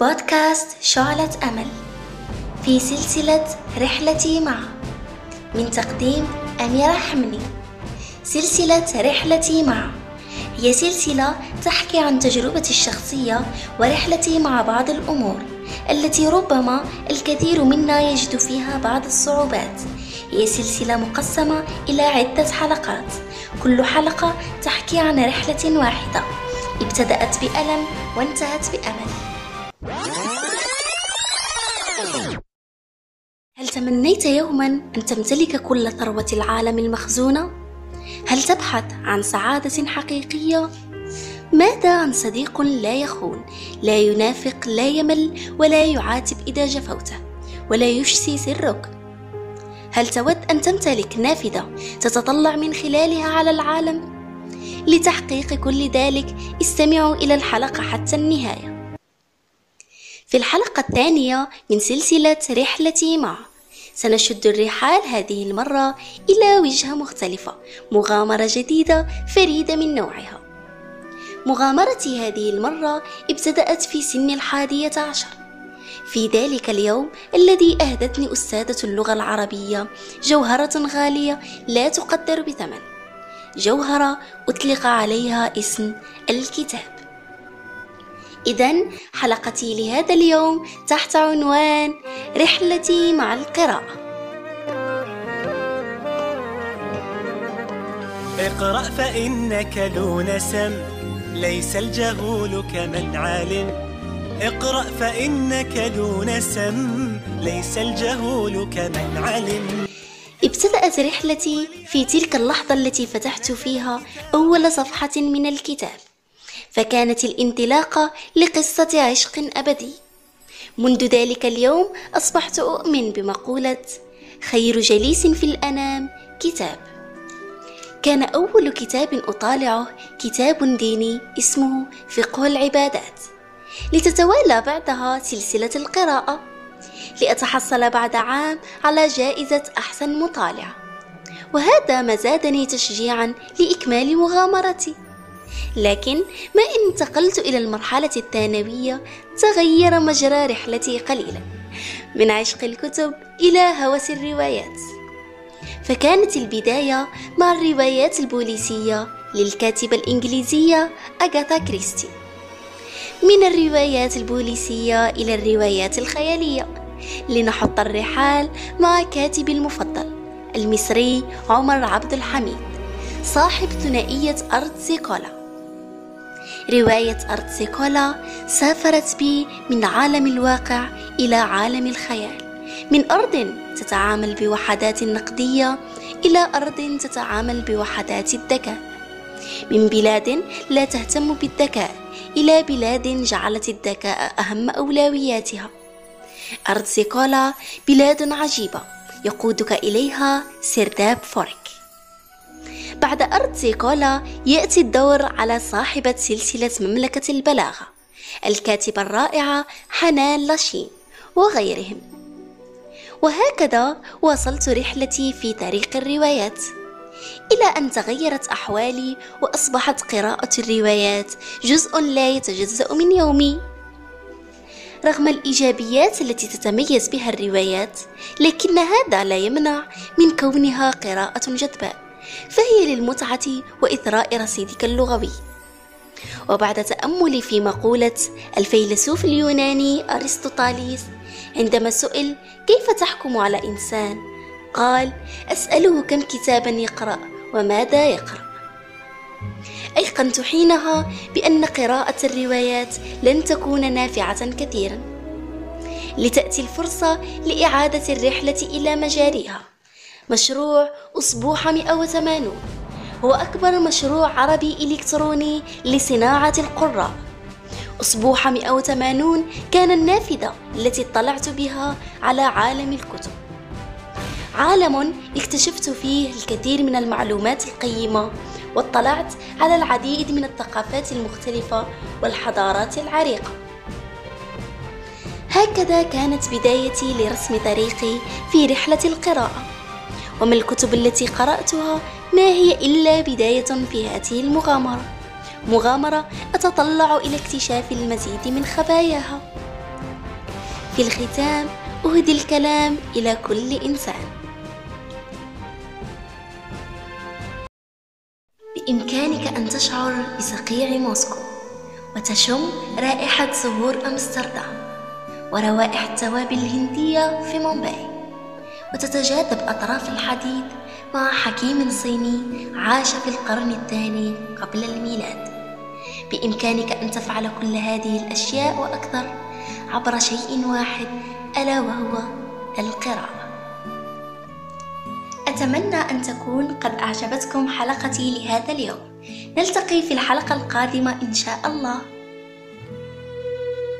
بودكاست شعلة أمل في سلسلة رحلتي معه من تقديم أميرة حمني. سلسلة رحلتي معه هي سلسلة تحكي عن تجربتي الشخصية ورحلتي مع بعض الأمور التي ربما الكثير منا يجد فيها بعض الصعوبات. هي سلسلة مقسمة إلى عدة حلقات. كل حلقة تحكي عن رحلة واحدة. ابتدأت بألم وانتهت بأمل. هل تمنيت يوما أن تمتلك كل ثروة العالم المخزونة؟ هل تبحث عن سعادة حقيقية؟ ماذا عن صديق لا يخون لا ينافق لا يمل ولا يعاتب إذا جفوته ولا يشسي سرك هل تود أن تمتلك نافذة تتطلع من خلالها على العالم؟ لتحقيق كل ذلك استمعوا إلى الحلقة حتى النهاية في الحلقة الثانية من سلسلة رحلتي مع سنشد الرحال هذه المرة إلى وجهة مختلفة مغامرة جديدة فريدة من نوعها. مغامرتي هذه المرة ابتدأت في سن الحادية عشر. في ذلك اليوم الذي أهدتني أستاذة اللغة العربية جوهرة غالية لا تقدر بثمن. جوهرة أطلق عليها اسم الكتاب. إذا حلقتي لهذا اليوم تحت عنوان رحلتي مع القراءة. اقرأ فإنك ذو نسم ليس الجهول كمن علم اقرأ فإنك ذو نسم ليس الجهول كمن علم ابتدأت رحلتي في تلك اللحظة التي فتحت فيها أول صفحة من الكتاب. فكانت الانطلاقة لقصة عشق أبدي. منذ ذلك اليوم أصبحت أؤمن بمقولة خير جليس في الأنام كتاب. كان أول كتاب أطالعه كتاب ديني اسمه فقه العبادات لتتوالى بعدها سلسلة القراءة. لأتحصل بعد عام على جائزة أحسن مطالع. وهذا ما زادني تشجيعا لإكمال مغامرتي. لكن ما إن انتقلت إلى المرحلة الثانوية تغير مجرى رحلتي قليلا من عشق الكتب إلى هوس الروايات. فكانت البداية مع الروايات البوليسية للكاتبة الإنجليزية أغاثا كريستي. من الروايات البوليسية إلى الروايات الخيالية لنحط الرحال مع كاتبي المفضل المصري عمر عبد الحميد صاحب ثنائية أرض سيكولا. رواية أرض سيكولا سافرت بي من عالم الواقع إلى عالم الخيال. من أرض تتعامل بوحدات نقدية إلى أرض تتعامل بوحدات الذكاء. من بلاد لا تهتم بالذكاء إلى بلاد جعلت الذكاء أهم أولوياتها. أرض سيكولا بلاد عجيبة يقودك إليها سرداب فورك. بعد أرض سيكولا يأتي الدور على صاحبة سلسلة مملكة البلاغة الكاتبة الرائعة حنان لاشين وغيرهم. وهكذا واصلت رحلتي في طريق الروايات. إلى أن تغيرت أحوالي وأصبحت قراءة الروايات جزء لا يتجزأ من يومي. رغم الإيجابيات التي تتميز بها الروايات لكن هذا لا يمنع من كونها قراءة جذباء فهي للمتعة وإثراء رصيدك اللغوي. وبعد تأملي في مقولة الفيلسوف اليوناني أرسطوطاليس عندما سئل كيف تحكم على إنسان قال أسأله كم كتابا يقرأ وماذا يقرأ. أيقنت حينها بأن قراءة الروايات لن تكون نافعة كثيرا. لتأتي الفرصة لإعادة الرحلة إلى مجاريها. مشروع أسبوع 180 هو أكبر مشروع عربي إلكتروني لصناعة القراء. أسبوع 180 كان النافذة التي اطلعت بها على عالم الكتب. عالم اكتشفت فيه الكثير من المعلومات القيمة واطلعت على العديد من الثقافات المختلفة والحضارات العريقة. هكذا كانت بدايتي لرسم طريقي في رحلة القراءة. وما الكتب التي قرأتها ما هي إلا بداية في هذه المغامرة. مغامرة أتطلع إلى اكتشاف المزيد من خباياها. في الختام أهدي الكلام إلى كل إنسان. بإمكانك أن تشعر بصقيع موسكو وتشم رائحة زهور أمستردام وروائح التوابل الهندية في مومباي. وتتجاذب أطراف الحديد مع حكيم صيني عاش في القرن الثاني قبل الميلاد. بإمكانك أن تفعل كل هذه الأشياء وأكثر عبر شيء واحد ألا وهو القراءة. أتمنى أن تكون قد أعجبتكم حلقتي لهذا اليوم. نلتقي في الحلقة القادمة إن شاء الله.